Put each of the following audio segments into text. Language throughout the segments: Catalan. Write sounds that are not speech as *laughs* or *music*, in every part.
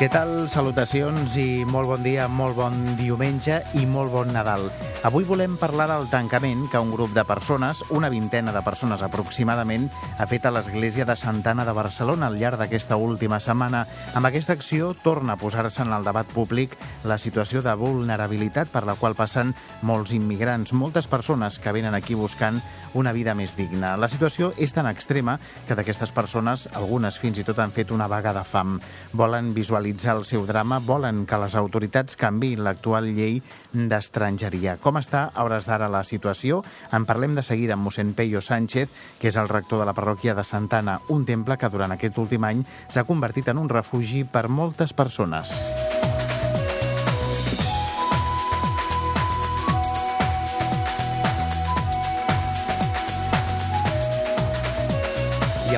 Què tal? Salutacions i molt bon dia, molt bon diumenge i molt bon Nadal. Avui volem parlar del tancament que un grup de persones, una vintena de persones aproximadament, ha fet a l'església de Santana de Barcelona al llarg d'aquesta última setmana. Amb aquesta acció torna a posar-se en el debat públic la situació de vulnerabilitat per la qual passen molts immigrants, moltes persones que venen aquí buscant una vida més digna. La situació és tan extrema que d'aquestes persones, algunes fins i tot han fet una vaga de fam. Volen visualitzar el seu drama, volen que les autoritats canviïn l'actual llei d'estrangeria. Com està a hores d'ara la situació? En parlem de seguida amb mossèn Peyo Sánchez, que és el rector de la parròquia de Santana, un temple que durant aquest últim any s'ha convertit en un refugi per moltes persones.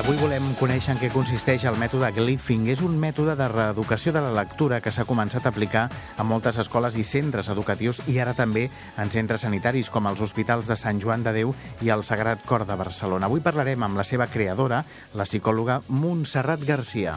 Avui volem conèixer en què consisteix el mètode Glyphing. És un mètode de reeducació de la lectura que s'ha començat a aplicar a moltes escoles i centres educatius i ara també en centres sanitaris com els hospitals de Sant Joan de Déu i el Sagrat Cor de Barcelona. Avui parlarem amb la seva creadora, la psicòloga Montserrat Garcia.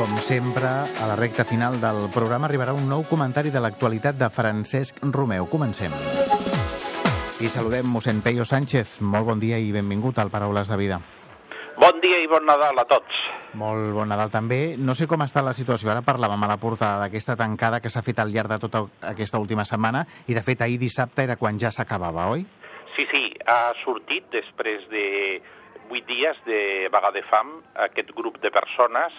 Com sempre, a la recta final del programa arribarà un nou comentari de l'actualitat de Francesc Romeu. Comencem. I saludem mossèn Peyo Sánchez. Molt bon dia i benvingut al Paraules de Vida. Bon dia i bon Nadal a tots. Molt bon Nadal també. No sé com està la situació. Ara parlàvem a la portada d'aquesta tancada que s'ha fet al llarg de tota aquesta última setmana i, de fet, ahir dissabte era quan ja s'acabava, oi? Sí, sí, ha sortit després de vuit dies de vaga de fam aquest grup de persones,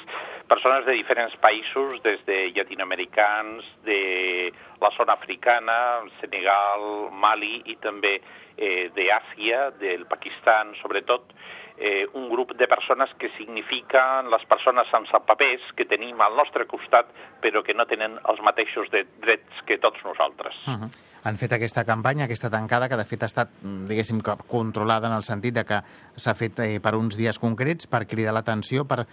persones de diferents països, des de llatinoamericans, de la zona africana, Senegal, Mali i també eh, d'Àsia, del Pakistan, sobretot, eh, un grup de persones que signifiquen les persones sense papers que tenim al nostre costat però que no tenen els mateixos de drets que tots nosaltres. Uh -huh. Han fet aquesta campanya, aquesta tancada, que de fet ha estat, diguéssim, controlada en el sentit de que s'ha fet eh, per uns dies concrets per cridar l'atenció, per,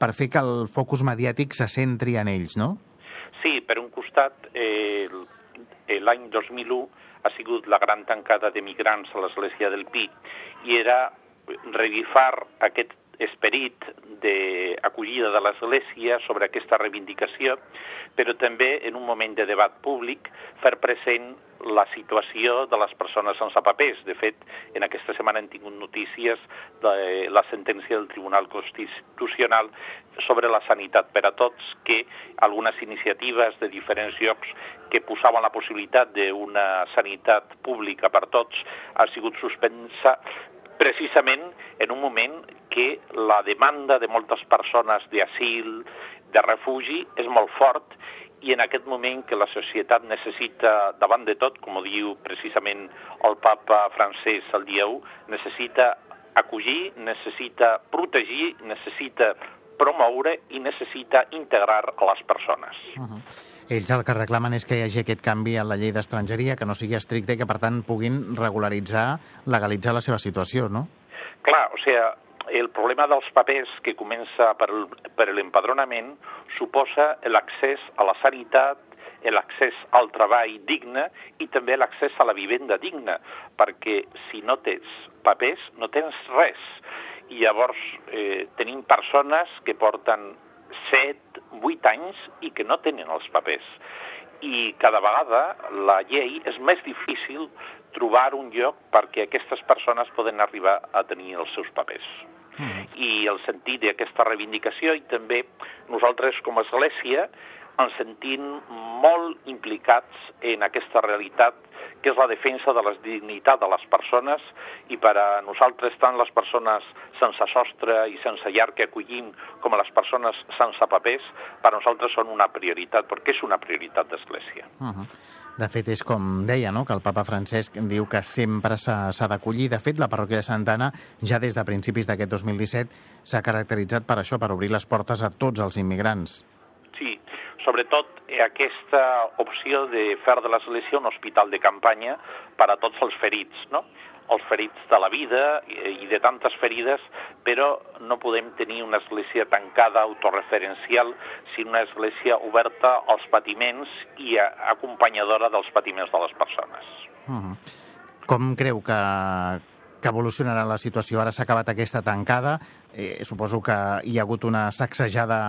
per fer que el focus mediàtic se centri en ells, no? Sí, per un costat, eh, l'any 2001 ha sigut la gran tancada de migrants a l'església del Pi i era revifar aquest esperit d'acollida de l'Església sobre aquesta reivindicació, però també en un moment de debat públic fer present la situació de les persones sense papers. De fet, en aquesta setmana hem tingut notícies de la sentència del Tribunal Constitucional sobre la sanitat per a tots, que algunes iniciatives de diferents llocs que posaven la possibilitat d'una sanitat pública per tots ha sigut suspensa precisament en un moment que la demanda de moltes persones d'asil, de refugi, és molt fort i en aquest moment que la societat necessita, davant de tot, com ho diu precisament el papa francès el dia 1, necessita acollir, necessita protegir, necessita promoure i necessita integrar a les persones. Uh -huh. Ells el que reclamen és que hi hagi aquest canvi en la llei d'estrangeria, que no sigui estricte i que, per tant, puguin regularitzar, legalitzar la seva situació, no? Clar, o sigui, el problema dels papers que comença per, per l'empadronament suposa l'accés a la sanitat, l'accés al treball digne i també l'accés a la vivenda digna, perquè si no tens papers no tens res. I llavors eh, tenim persones que porten 7, 8 anys i que no tenen els papers. I cada vegada la llei és més difícil trobar un lloc perquè aquestes persones poden arribar a tenir els seus papers. I el sentit d'aquesta reivindicació i també nosaltres com a Església ens sentim molt implicats en aquesta realitat que és la defensa de la dignitat de les persones i per a nosaltres tant les persones sense sostre i sense llar que acollim com a les persones sense papers, per a nosaltres són una prioritat, perquè és una prioritat d'Església. Uh -huh. De fet, és com deia, no?, que el papa Francesc diu que sempre s'ha d'acollir. De fet, la parròquia de Santana, ja des de principis d'aquest 2017, s'ha caracteritzat per això, per obrir les portes a tots els immigrants. Sobretot aquesta opció de fer de l'Església un hospital de campanya per a tots els ferits, no? els ferits de la vida i de tantes ferides, però no podem tenir una església tancada, autorreferencial, sinó una església oberta als patiments i acompanyadora dels patiments de les persones. Uh -huh. Com creu que, que evolucionarà la situació? Ara s'ha acabat aquesta tancada, eh, suposo que hi ha hagut una sacsejada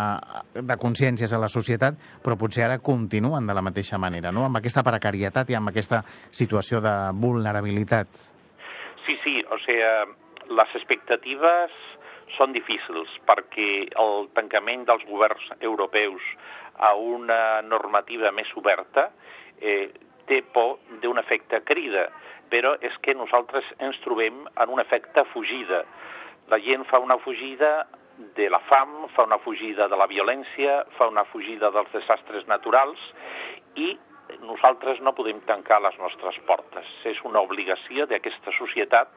de consciències a la societat, però potser ara continuen de la mateixa manera, no? amb aquesta precarietat i amb aquesta situació de vulnerabilitat. Sí, sí, o sigui, les expectatives són difícils perquè el tancament dels governs europeus a una normativa més oberta eh, té por d'un efecte crida, però és que nosaltres ens trobem en un efecte fugida. La gent fa una fugida de la fam, fa una fugida de la violència, fa una fugida dels desastres naturals i nosaltres no podem tancar les nostres portes. És una obligació d'aquesta societat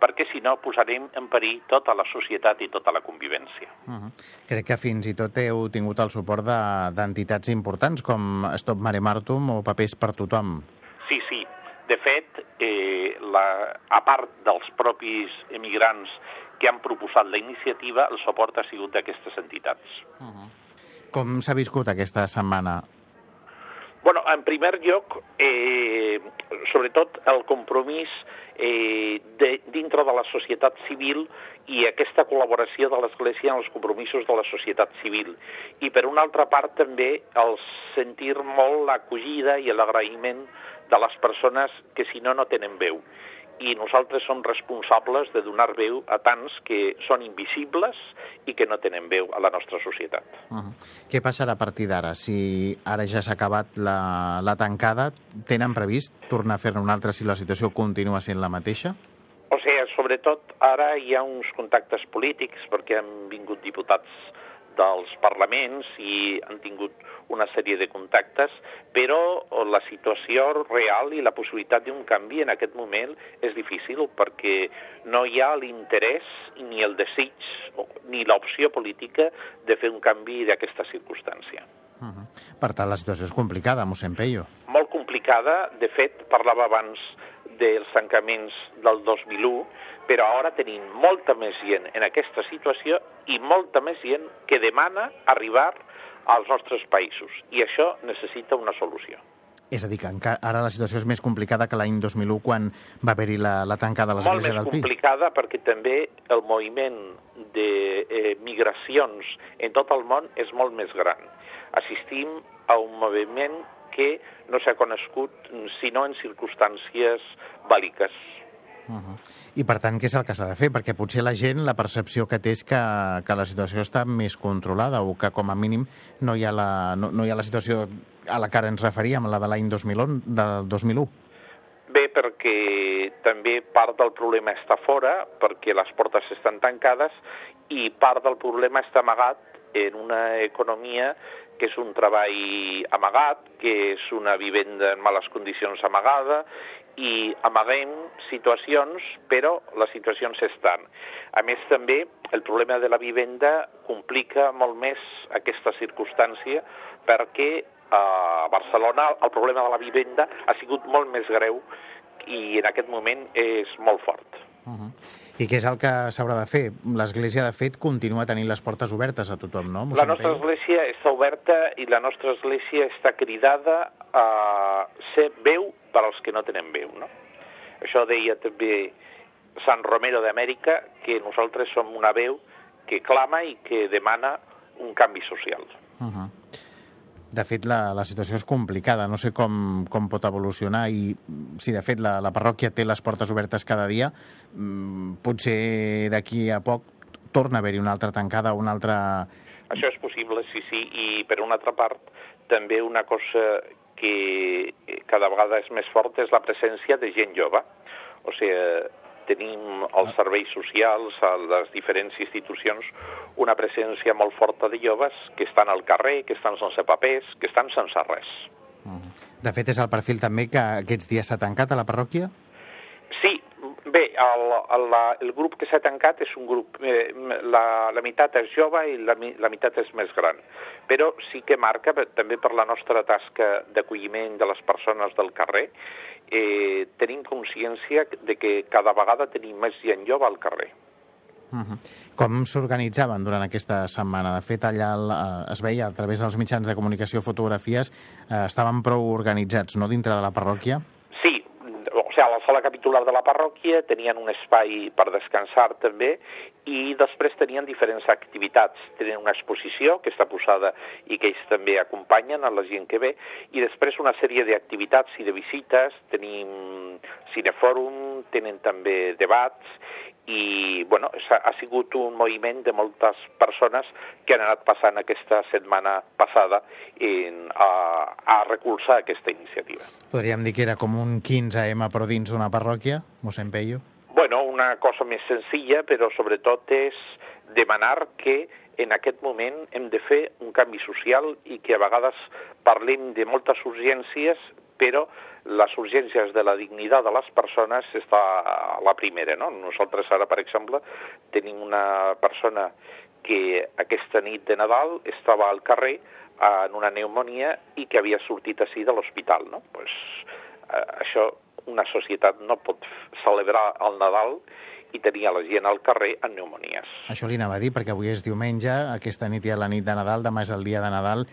perquè si no posarem en perill tota la societat i tota la convivència. Uh -huh. Crec que fins i tot heu tingut el suport d'entitats de, importants com Stop Mare Martum o Papers per Tothom. Sí, sí. De fet, eh, la, a part dels propis emigrants que han proposat la iniciativa, el suport ha sigut d'aquestes entitats. Uh -huh. Com s'ha viscut aquesta setmana? Bueno, en primer lloc, eh, sobretot el compromís eh, de, dintre de la societat civil i aquesta col·laboració de l'Església en els compromisos de la societat civil. I per una altra part també el sentir molt l'acollida i l'agraïment de les persones que si no no tenen veu i nosaltres som responsables de donar veu a tants que són invisibles i que no tenen veu a la nostra societat. Uh -huh. Què passarà a partir d'ara? Si ara ja s'ha acabat la, la tancada, tenen previst tornar a fer-ne una altra si la situació continua sent la mateixa? O sigui, sobretot ara hi ha uns contactes polítics perquè han vingut diputats dels parlaments i han tingut una sèrie de contactes, però la situació real i la possibilitat d'un canvi en aquest moment és difícil perquè no hi ha l'interès ni el desig ni l'opció política de fer un canvi d'aquesta circumstància. Uh -huh. Per tant, la situació és complicada, mossèn Peyo. Molt complicada. De fet, parlava abans dels tancaments del 2001, però ara tenim molta més gent en aquesta situació i molta més gent que demana arribar als nostres països, i això necessita una solució. És a dir, que ara la situació és més complicada que l'any 2001 quan va haver-hi la, la tancada de l'Església del Pi. Molt més complicada perquè també el moviment de eh, migracions en tot el món és molt més gran. Assistim a un moviment que no s'ha conegut sinó en circumstàncies bàliques. Uh -huh. I per tant, què és el que s'ha de fer? Perquè potser la gent, la percepció que té és que, que la situació està més controlada o que com a mínim no hi ha la, no, no hi ha la situació a la que ara ens referíem, la de l'any 2001, del 2001. Bé, perquè també part del problema està fora, perquè les portes estan tancades, i part del problema està amagat en una economia que és un treball amagat, que és una vivenda en males condicions amagada i amaguem situacions, però les situacions estan. A més, també, el problema de la vivenda complica molt més aquesta circumstància perquè a Barcelona el problema de la vivenda ha sigut molt més greu i en aquest moment és molt fort. Uh -huh. I què és el que s'haurà de fer? L'Església, de fet, continua tenint les portes obertes a tothom, no? Mossèn la nostra Església està oberta i la nostra Església està cridada a ser veu per als que no tenen veu. No? Això deia també Sant Romero d'Amèrica, que nosaltres som una veu que clama i que demana un canvi social. Uh -huh. De fet, la, la situació és complicada. No sé com, com pot evolucionar i si, de fet, la, la parròquia té les portes obertes cada dia, mmm, potser d'aquí a poc torna a haver-hi una altra tancada, una altra... Això és possible, sí, sí. I, per una altra part, també una cosa que eh, cada vegada és més fort és la presència de gent jove. O sigui, tenim ah. serveis socials, a les diferents institucions, una presència molt forta de joves que estan al carrer, que estan sense papers, que estan sense res. De fet, és el perfil també que aquests dies s'ha tancat a la parròquia? Sí, bé, el, el, el grup que s'ha tancat és un grup, eh, la, la meitat és jove i la, la meitat és més gran, però sí que marca, també per la nostra tasca d'acolliment de les persones del carrer, eh, tenim consciència de que cada vegada tenim més gent jove al carrer. Uh -huh. Com s'organitzaven durant aquesta setmana? De fet, allà eh, es veia a través dels mitjans de comunicació fotografies, eh, estaven prou organitzats, no?, dintre de la parròquia? sigui, a la sala capitular de la parròquia tenien un espai per descansar també i després tenien diferents activitats. Tenen una exposició que està posada i que ells també acompanyen a la gent que ve i després una sèrie d'activitats i de visites. Tenim cinefòrum, tenen també debats i bueno, ha sigut un moviment de moltes persones que han anat passant aquesta setmana passada en, a, a recolzar aquesta iniciativa. Podríem dir que era com un 15M però dins d'una parròquia, mossèn Peyo? Bueno, una cosa més senzilla, però sobretot és demanar que en aquest moment hem de fer un canvi social i que a vegades parlem de moltes urgències, però les urgències de la dignitat de les persones està a la primera. No? Nosaltres ara, per exemple, tenim una persona que aquesta nit de Nadal estava al carrer en una pneumonia i que havia sortit així de l'hospital. No? Pues, eh, això una societat no pot celebrar el Nadal i tenia la gent al carrer amb pneumonies. Això li anava a dir, perquè avui és diumenge, aquesta nit ja la nit de Nadal, demà és el dia de Nadal,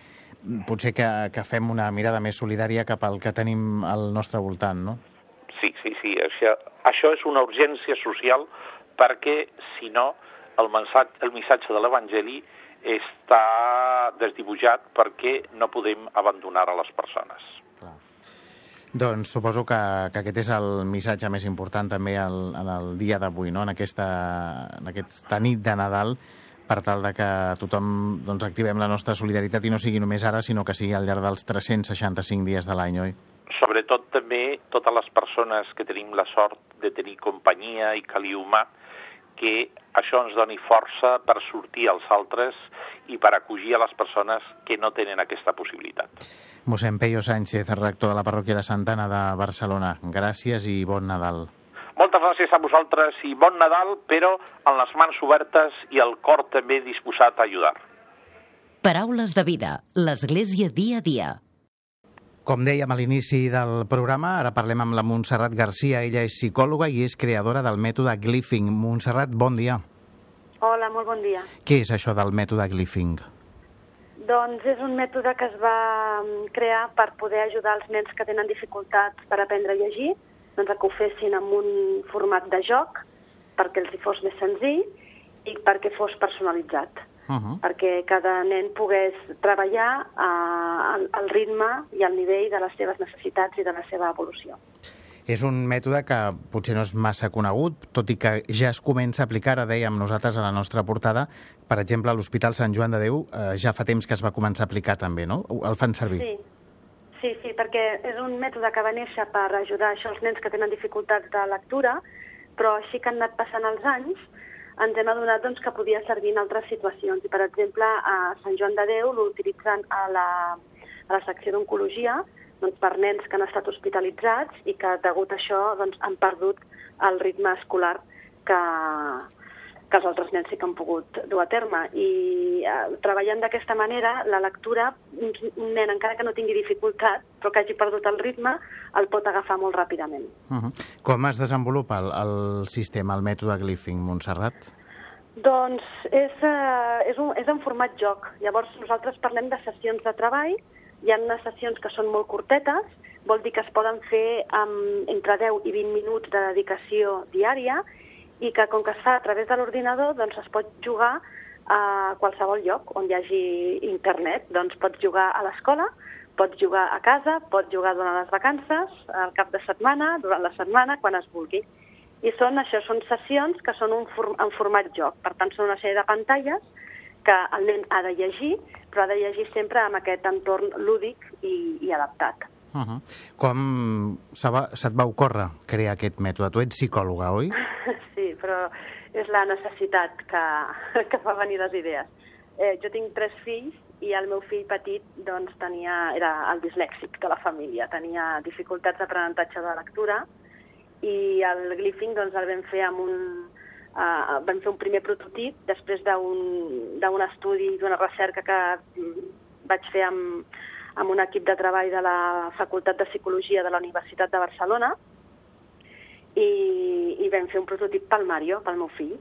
potser que, que fem una mirada més solidària cap al que tenim al nostre voltant, no? Sí, sí, sí. Això, això és una urgència social perquè, si no, el missatge, el missatge de l'Evangeli està desdibuixat perquè no podem abandonar a les persones. Clar. Doncs suposo que, que aquest és el missatge més important també el, en el dia d'avui, no? en, aquesta, en aquesta nit de Nadal, per tal de que tothom doncs, activem la nostra solidaritat i no sigui només ara, sinó que sigui al llarg dels 365 dies de l'any, oi? Sobretot també totes les persones que tenim la sort de tenir companyia i cali humà, que això ens doni força per sortir als altres i per acollir a les persones que no tenen aquesta possibilitat. Mossèn Peyo Sánchez, rector de la parròquia de Santana de Barcelona. Gràcies i bon Nadal. Moltes gràcies a vosaltres i bon Nadal, però amb les mans obertes i el cor també disposat a ajudar. Paraules de vida, l'Església dia a dia. Com dèiem a l'inici del programa, ara parlem amb la Montserrat Garcia. Ella és psicòloga i és creadora del mètode Glyphing. Montserrat, bon dia. Hola, molt bon dia. Què és això del mètode Glyphing? Doncs és un mètode que es va mm, crear per poder ajudar els nens que tenen dificultats per aprendre a llegir doncs, que ho fessin en un format de joc perquè els hi fos més senzill i perquè fos personalitzat. Uh -huh. perquè cada nen pogués treballar eh, al, al ritme i al nivell de les seves necessitats i de la seva evolució. És un mètode que potser no és massa conegut, tot i que ja es comença a aplicar, ara dèiem nosaltres a la nostra portada, per exemple, a l'Hospital Sant Joan de Déu eh, ja fa temps que es va començar a aplicar també, no? El fan servir. Sí, Sí, sí, perquè és un mètode que va néixer per ajudar això als nens que tenen dificultats de lectura, però així que han anat passant els anys, ens hem adonat doncs, que podia servir en altres situacions. I, per exemple, a Sant Joan de Déu l'utilitzen a, la, a la secció d'oncologia doncs, per nens que han estat hospitalitzats i que, degut a això, doncs, han perdut el ritme escolar que, que els altres nens sí que han pogut dur a terme. I eh, treballant d'aquesta manera, la lectura, un, un nen, encara que no tingui dificultat, però que hagi perdut el ritme, el pot agafar molt ràpidament. Uh -huh. Com es desenvolupa el, el sistema, el mètode Glyphing, Montserrat? Doncs és, eh, és, un, és en format joc. Llavors nosaltres parlem de sessions de treball, hi ha unes sessions que són molt curtetes, vol dir que es poden fer amb entre 10 i 20 minuts de dedicació diària i que com que es fa a través de l'ordinador doncs es pot jugar a qualsevol lloc on hi hagi internet. Doncs pots jugar a l'escola, pots jugar a casa, pots jugar durant les vacances, al cap de setmana, durant la setmana, quan es vulgui. I són això, són sessions que són un form, en format joc. Per tant, són una sèrie de pantalles que el nen ha de llegir, però ha de llegir sempre amb aquest entorn lúdic i, i adaptat. Uh -huh. Com se't va ocórrer crear aquest mètode? Tu ets psicòloga, oi? *laughs* Però és la necessitat que, *laughs* que fa venir les idees. Eh, jo tinc tres fills i el meu fill petit doncs, tenia, era el dislèxic de la família, tenia dificultats d'aprenentatge de lectura i el Glyphing doncs, el vam fer amb un, uh, vam fer un primer prototip després d'un estudi, d'una recerca que mm, vaig fer amb, amb un equip de treball de la Facultat de Psicologia de la Universitat de Barcelona i, i vam fer un prototip pel Mario, pel meu fill.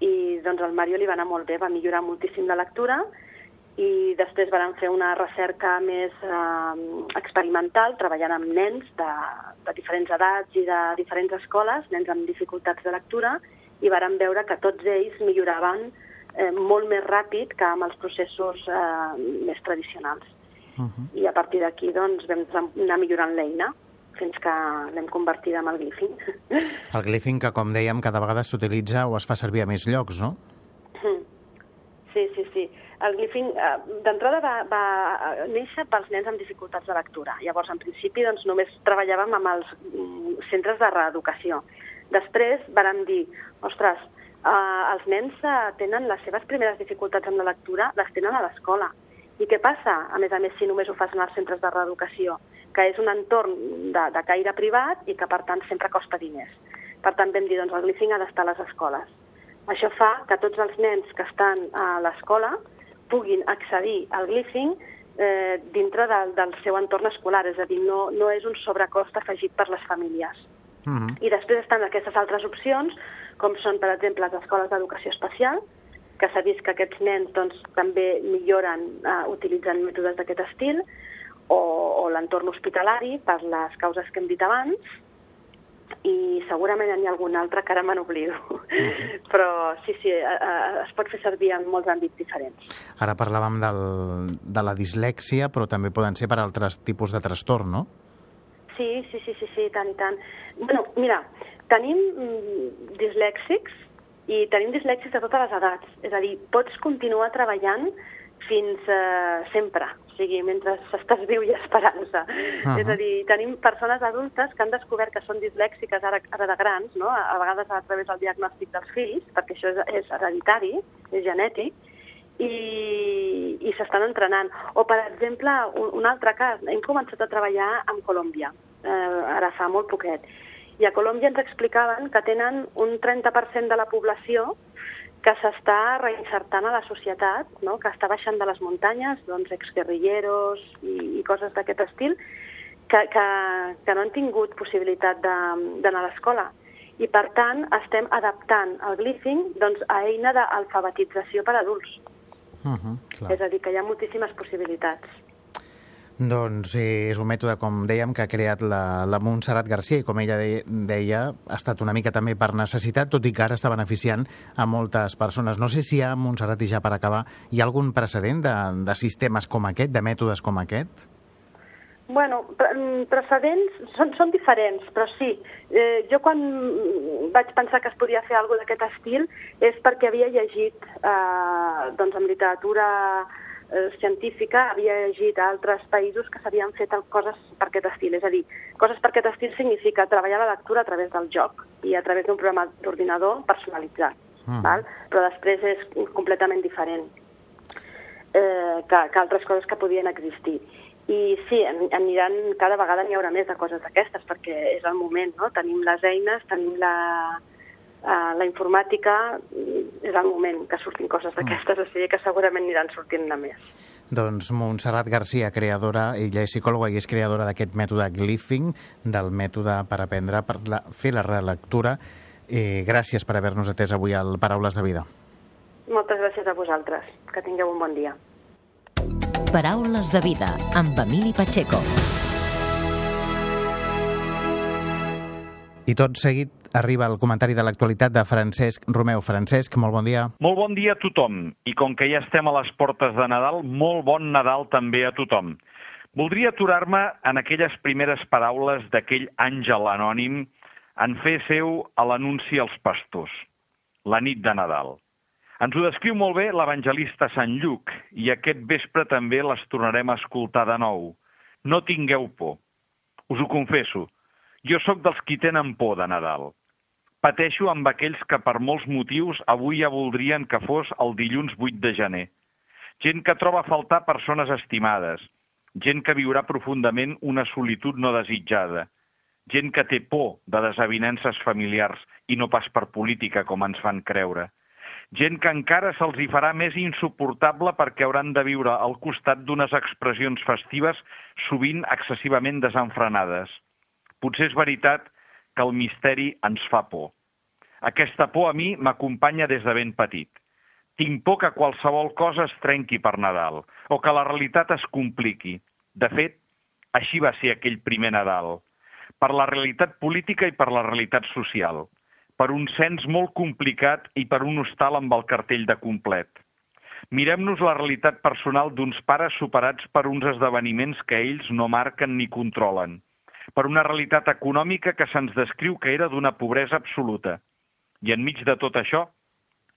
I doncs al Mario li va anar molt bé, va millorar moltíssim la lectura i després van fer una recerca més eh, experimental, treballant amb nens de, de diferents edats i de diferents escoles, nens amb dificultats de lectura, i varen veure que tots ells milloraven eh, molt més ràpid que amb els processos eh, més tradicionals. Uh -huh. I a partir d'aquí doncs, vam anar millorant l'eina fins que l'hem convertida en el Glyphing. *laughs* El Glyphing que, com dèiem, cada vegada s'utilitza o es fa servir a més llocs, no? Sí, sí, sí el Glyphing eh, d'entrada va, va néixer pels nens amb dificultats de lectura. Llavors, en principi, doncs, només treballàvem amb els mm, centres de reeducació. Després vàrem dir, ostres, eh, els nens eh, tenen les seves primeres dificultats amb la lectura, les tenen a l'escola. I què passa, a més a més, si només ho fas en els centres de reeducació? Que és un entorn de, de caire privat i que, per tant, sempre costa diners. Per tant, vam dir, doncs, el Glyphing ha d'estar a les escoles. Això fa que tots els nens que estan a l'escola puguin accedir al Glyphing eh, dintre del, del seu entorn escolar, és a dir, no, no és un sobrecost afegit per les famílies. Uh mhm. -huh. I després estan aquestes altres opcions, com són, per exemple, les escoles d'educació especial, que s'ha vist que aquests nens doncs, també milloren eh, utilitzant mètodes d'aquest estil, o, o l'entorn hospitalari, per les causes que hem dit abans, i segurament n'hi ha algun altre que ara me n'oblido. Mm -hmm. *laughs* Però sí, sí, es pot fer servir en molts àmbits diferents. Ara parlàvem del, de la dislèxia, però també poden ser per altres tipus de trastorn, no? Sí, sí, sí, sí, sí tant i tant. bueno, mira, tenim mm, dislèxics i tenim dislèxics de totes les edats. És a dir, pots continuar treballant fins eh, sempre, o sigui, mentre estàs viu i esperança. Uh -huh. És a dir, tenim persones adultes que han descobert que són dislèxiques ara, ara de grans, no? a, a vegades a través del diagnòstic dels fills, perquè això és, és hereditari, és genètic, i, i s'estan entrenant. O, per exemple, un, un altre cas, hem començat a treballar amb Colòmbia, eh, ara fa molt poquet, i a Colòmbia ens explicaven que tenen un 30% de la població que s'està reinsertant a la societat, no? que està baixant de les muntanyes, doncs exguerrilleros i, i coses d'aquest estil, que, que, que no han tingut possibilitat d'anar a l'escola. I, per tant, estem adaptant el glyphing doncs, a eina d'alfabetització per a adults. Uh -huh, clar. És a dir, que hi ha moltíssimes possibilitats. Doncs és un mètode, com dèiem, que ha creat la, la Montserrat Garcia i, com ella de, deia, ha estat una mica també per necessitat, tot i que ara està beneficiant a moltes persones. No sé si hi ha, Montserrat, i ja per acabar, hi ha algun precedent de, de sistemes com aquest, de mètodes com aquest? Bueno, precedents són, són diferents, però sí. Eh, jo quan vaig pensar que es podia fer alguna d'aquest estil és perquè havia llegit eh, doncs, en literatura eh, científica havia llegit a altres països que s'havien fet coses per aquest estil. És a dir, coses per aquest estil significa treballar la lectura a través del joc i a través d'un programa d'ordinador personalitzat. Mm. Val? Però després és completament diferent eh, que, que altres coses que podien existir. I sí, aniran, cada vegada n'hi haurà més de coses d'aquestes, perquè és el moment, no? Tenim les eines, tenim la, uh, la informàtica és el moment que surtin coses mm. d'aquestes, o sigui que segurament aniran sortint-ne més. Doncs Montserrat Garcia, creadora, ella és psicòloga i és creadora d'aquest mètode Glyphing, del mètode per aprendre per la, fer la relectura. Eh, gràcies per haver-nos atès avui al Paraules de Vida. Moltes gràcies a vosaltres. Que tingueu un bon dia. Paraules de Vida, amb Emili Pacheco. I tot seguit arriba el comentari de l'actualitat de Francesc Romeu. Francesc, molt bon dia. Molt bon dia a tothom. I com que ja estem a les portes de Nadal, molt bon Nadal també a tothom. Voldria aturar-me en aquelles primeres paraules d'aquell àngel anònim en fer seu a l'anunci als pastors, la nit de Nadal. Ens ho descriu molt bé l'evangelista Sant Lluc i aquest vespre també les tornarem a escoltar de nou. No tingueu por. Us ho confesso, jo sóc dels qui tenen por de Nadal. Pateixo amb aquells que per molts motius avui ja voldrien que fos el dilluns 8 de gener. Gent que troba a faltar persones estimades, gent que viurà profundament una solitud no desitjada, gent que té por de desavinences familiars i no pas per política com ens fan creure. Gent que encara se'ls hi farà més insuportable perquè hauran de viure al costat d'unes expressions festives sovint excessivament desenfrenades. Potser és veritat que el misteri ens fa por. Aquesta por a mi m'acompanya des de ben petit. Tinc por que qualsevol cosa es trenqui per Nadal o que la realitat es compliqui. De fet, així va ser aquell primer Nadal per la realitat política i per la realitat social, per un cens molt complicat i per un hostal amb el cartell de complet. Mirem-nos la realitat personal d'uns pares superats per uns esdeveniments que ells no marquen ni controlen, per una realitat econòmica que se'ns descriu que era d'una pobresa absoluta, i enmig de tot això,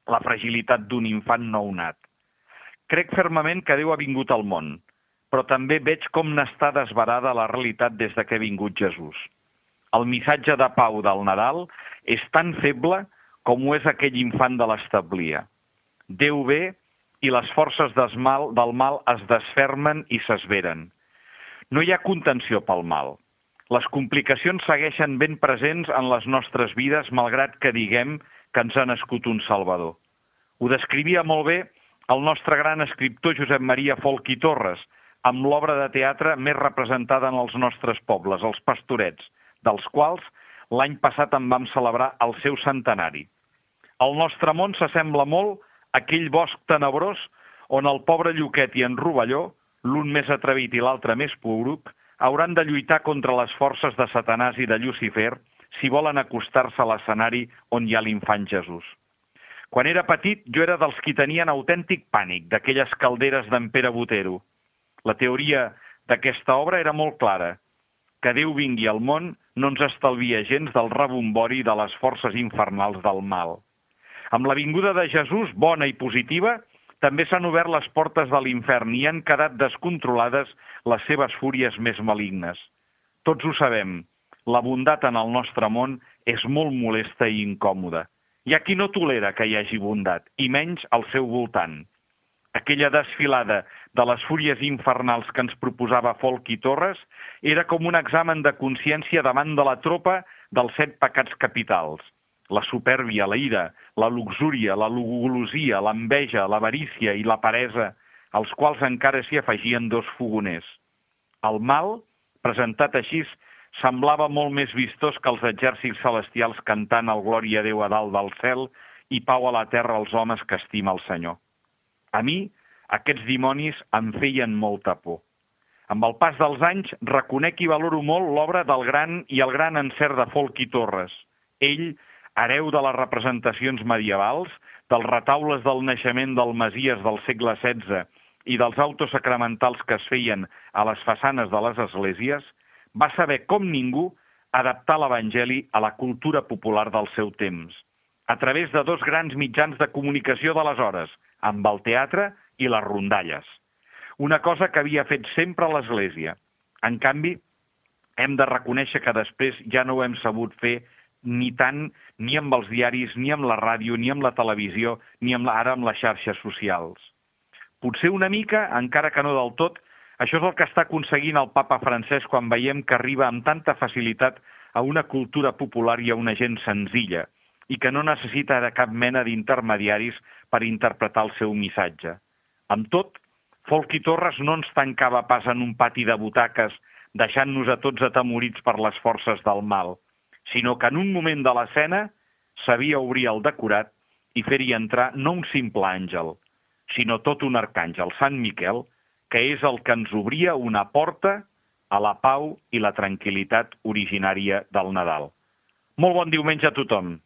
la fragilitat d'un infant nounat. Crec fermament que Déu ha vingut al món, però també veig com n'està desbarada la realitat des de que ha vingut Jesús. El missatge de pau del Nadal és tan feble com ho és aquell infant de l'establia. Déu ve i les forces del mal, del mal es desfermen i s'esveren. No hi ha contenció pel mal. Les complicacions segueixen ben presents en les nostres vides, malgrat que diguem que ens ha nascut un Salvador. Ho descrivia molt bé el nostre gran escriptor Josep Maria Folch i Torres, amb l'obra de teatre més representada en els nostres pobles, els pastorets, dels quals l'any passat en vam celebrar el seu centenari. El nostre món s'assembla molt a aquell bosc tenebrós on el pobre Lluquet i en Rovelló, l'un més atrevit i l'altre més poruc, hauran de lluitar contra les forces de Satanàs i de Lucifer si volen acostar-se a l'escenari on hi ha l'infant Jesús. Quan era petit, jo era dels qui tenien autèntic pànic d'aquelles calderes d'en Pere Botero, la teoria d'aquesta obra era molt clara. Que Déu vingui al món no ens estalvia gens del rebombori de les forces infernals del mal. Amb la vinguda de Jesús, bona i positiva, també s'han obert les portes de l'infern i han quedat descontrolades les seves fúries més malignes. Tots ho sabem, la bondat en el nostre món és molt molesta i incòmoda. Hi ha qui no tolera que hi hagi bondat, i menys al seu voltant aquella desfilada de les fúries infernals que ens proposava Folk i Torres era com un examen de consciència davant de la tropa dels set pecats capitals. La supèrbia, la ira, la luxúria, la lugolosia, l'enveja, l'avarícia i la paresa, als quals encara s'hi afegien dos fogoners. El mal, presentat així, semblava molt més vistós que els exèrcits celestials cantant el Glòria a Déu a dalt del cel i pau a la terra als homes que estima el Senyor. A mi, aquests dimonis em feien molta por. Amb el pas dels anys, reconec i valoro molt l'obra del gran i el gran encert de Folk i Torres. Ell, hereu de les representacions medievals, dels retaules del naixement del Masies del segle XVI i dels autos sacramentals que es feien a les façanes de les esglésies, va saber com ningú adaptar l'Evangeli a la cultura popular del seu temps, a través de dos grans mitjans de comunicació d'aleshores, amb el teatre i les rondalles. Una cosa que havia fet sempre l'Església. En canvi, hem de reconèixer que després ja no ho hem sabut fer ni tant ni amb els diaris, ni amb la ràdio, ni amb la televisió, ni amb la, ara amb les xarxes socials. Potser una mica, encara que no del tot, això és el que està aconseguint el papa francès quan veiem que arriba amb tanta facilitat a una cultura popular i a una gent senzilla, i que no necessita de cap mena d'intermediaris per interpretar el seu missatge. Amb tot, Folk i Torres no ens tancava pas en un pati de butaques deixant-nos a tots atemorits per les forces del mal, sinó que en un moment de l'escena sabia obrir el decorat i fer-hi entrar no un simple àngel, sinó tot un arcàngel, Sant Miquel, que és el que ens obria una porta a la pau i la tranquil·litat originària del Nadal. Molt bon diumenge a tothom.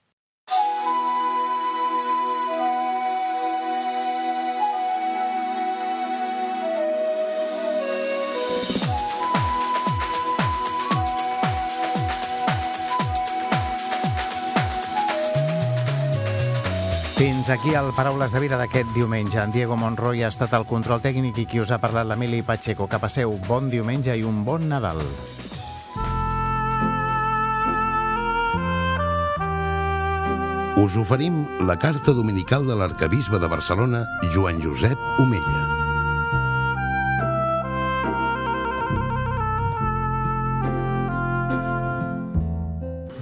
Fins aquí el Paraules de Vida d'aquest diumenge. En Diego Monroy ha estat el control tècnic i qui us ha parlat l'Emili Pacheco. Que passeu bon diumenge i un bon Nadal. Us oferim la carta dominical de l'arcabisbe de Barcelona, Joan Josep Omella.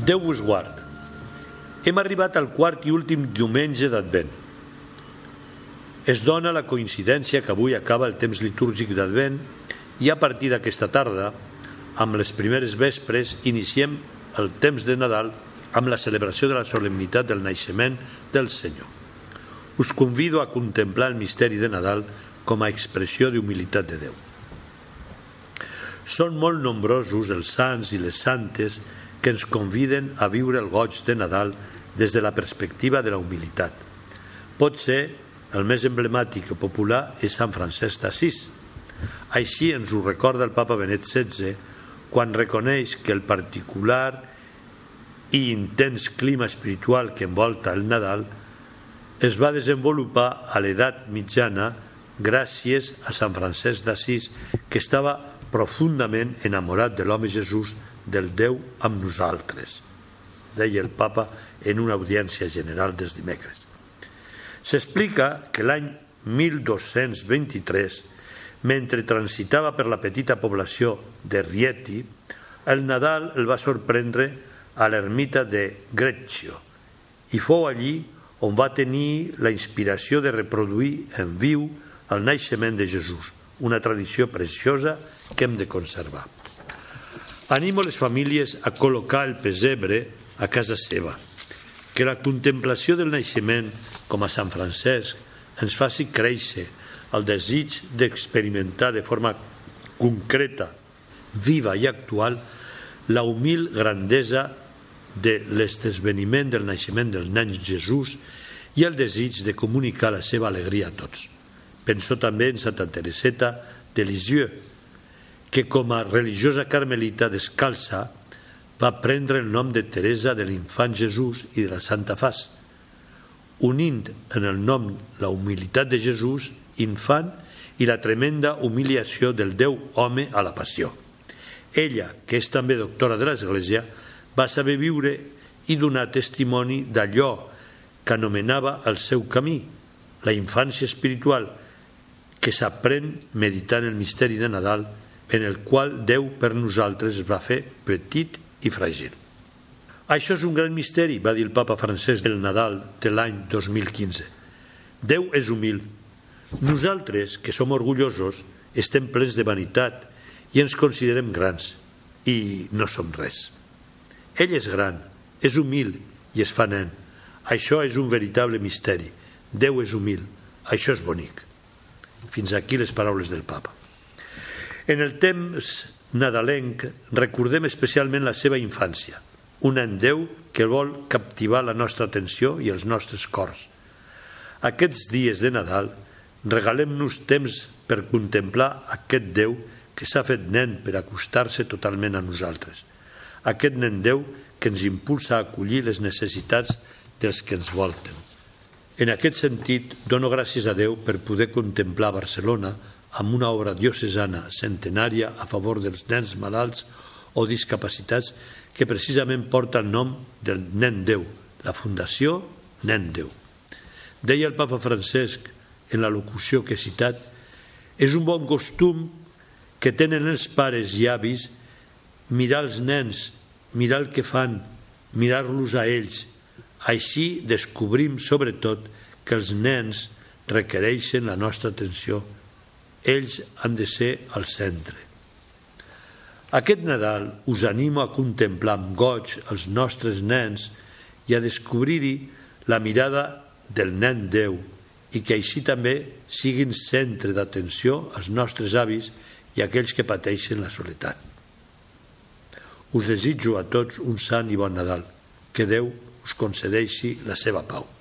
Déu vos guard. Hem arribat al quart i últim diumenge d'Advent. Es dona la coincidència que avui acaba el temps litúrgic d'Advent i a partir d'aquesta tarda, amb les primeres vespres, iniciem el temps de Nadal amb la celebració de la solemnitat del naixement del Senyor. Us convido a contemplar el misteri de Nadal com a expressió d'humilitat de Déu. Són molt nombrosos els sants i les santes que ens conviden a viure el goig de Nadal des de la perspectiva de la humilitat. Pot ser el més emblemàtic i popular és Sant Francesc d'Assís. Així ens ho recorda el papa Benet XVI quan reconeix que el particular i intens clima espiritual que envolta el Nadal es va desenvolupar a l'edat mitjana gràcies a Sant Francesc d'Assís que estava profundament enamorat de l'home Jesús del Déu amb nosaltres, deia el papa en una audiència general dels dimecres. S'explica que l'any 1223, mentre transitava per la petita població de Rieti, el Nadal el va sorprendre a l'ermita de Greccio i fou allí on va tenir la inspiració de reproduir en viu el naixement de Jesús, una tradició preciosa que hem de conservar. Animo les famílies a col·locar el pesebre a casa seva, que la contemplació del naixement, com a Sant Francesc, ens faci créixer el desig d'experimentar de forma concreta, viva i actual la humil grandesa de l'esdeveniment del naixement del nen Jesús i el desig de comunicar la seva alegria a tots. Penso també en Santa Tereseta de Lisieux, que com a religiosa carmelita descalça va prendre el nom de Teresa de l'infant Jesús i de la Santa Fas, unint en el nom la humilitat de Jesús, infant, i la tremenda humiliació del Déu home a la passió. Ella, que és també doctora de l'Església, va saber viure i donar testimoni d'allò que anomenava el seu camí, la infància espiritual, que s'aprèn meditant el misteri de Nadal en el qual Déu per nosaltres es va fer petit i fràgil. Això és un gran misteri, va dir el papa francès del Nadal de l'any 2015. Déu és humil. Nosaltres, que som orgullosos, estem plens de vanitat i ens considerem grans i no som res. Ell és gran, és humil i es fa nen. Això és un veritable misteri. Déu és humil. Això és bonic. Fins aquí les paraules del papa. En el temps nadalenc recordem especialment la seva infància, un en Déu que vol captivar la nostra atenció i els nostres cors. Aquests dies de Nadal regalem-nos temps per contemplar aquest Déu que s'ha fet nen per acostar-se totalment a nosaltres. Aquest nen Déu que ens impulsa a acollir les necessitats dels que ens volten. En aquest sentit, dono gràcies a Déu per poder contemplar Barcelona amb una obra diocesana centenària a favor dels nens malalts o discapacitats que precisament porta el nom del Nen Déu, la Fundació Nen Déu. Deia el papa Francesc en la locució que he citat, és un bon costum que tenen els pares i avis mirar els nens, mirar el que fan, mirar-los a ells. Així descobrim sobretot que els nens requereixen la nostra atenció ells han de ser al centre. Aquest Nadal us animo a contemplar amb goig els nostres nens i a descobrir-hi la mirada del nen Déu i que així també siguin centre d'atenció als nostres avis i aquells que pateixen la soledat. Us desitjo a tots un sant i bon Nadal. Que Déu us concedeixi la seva pau.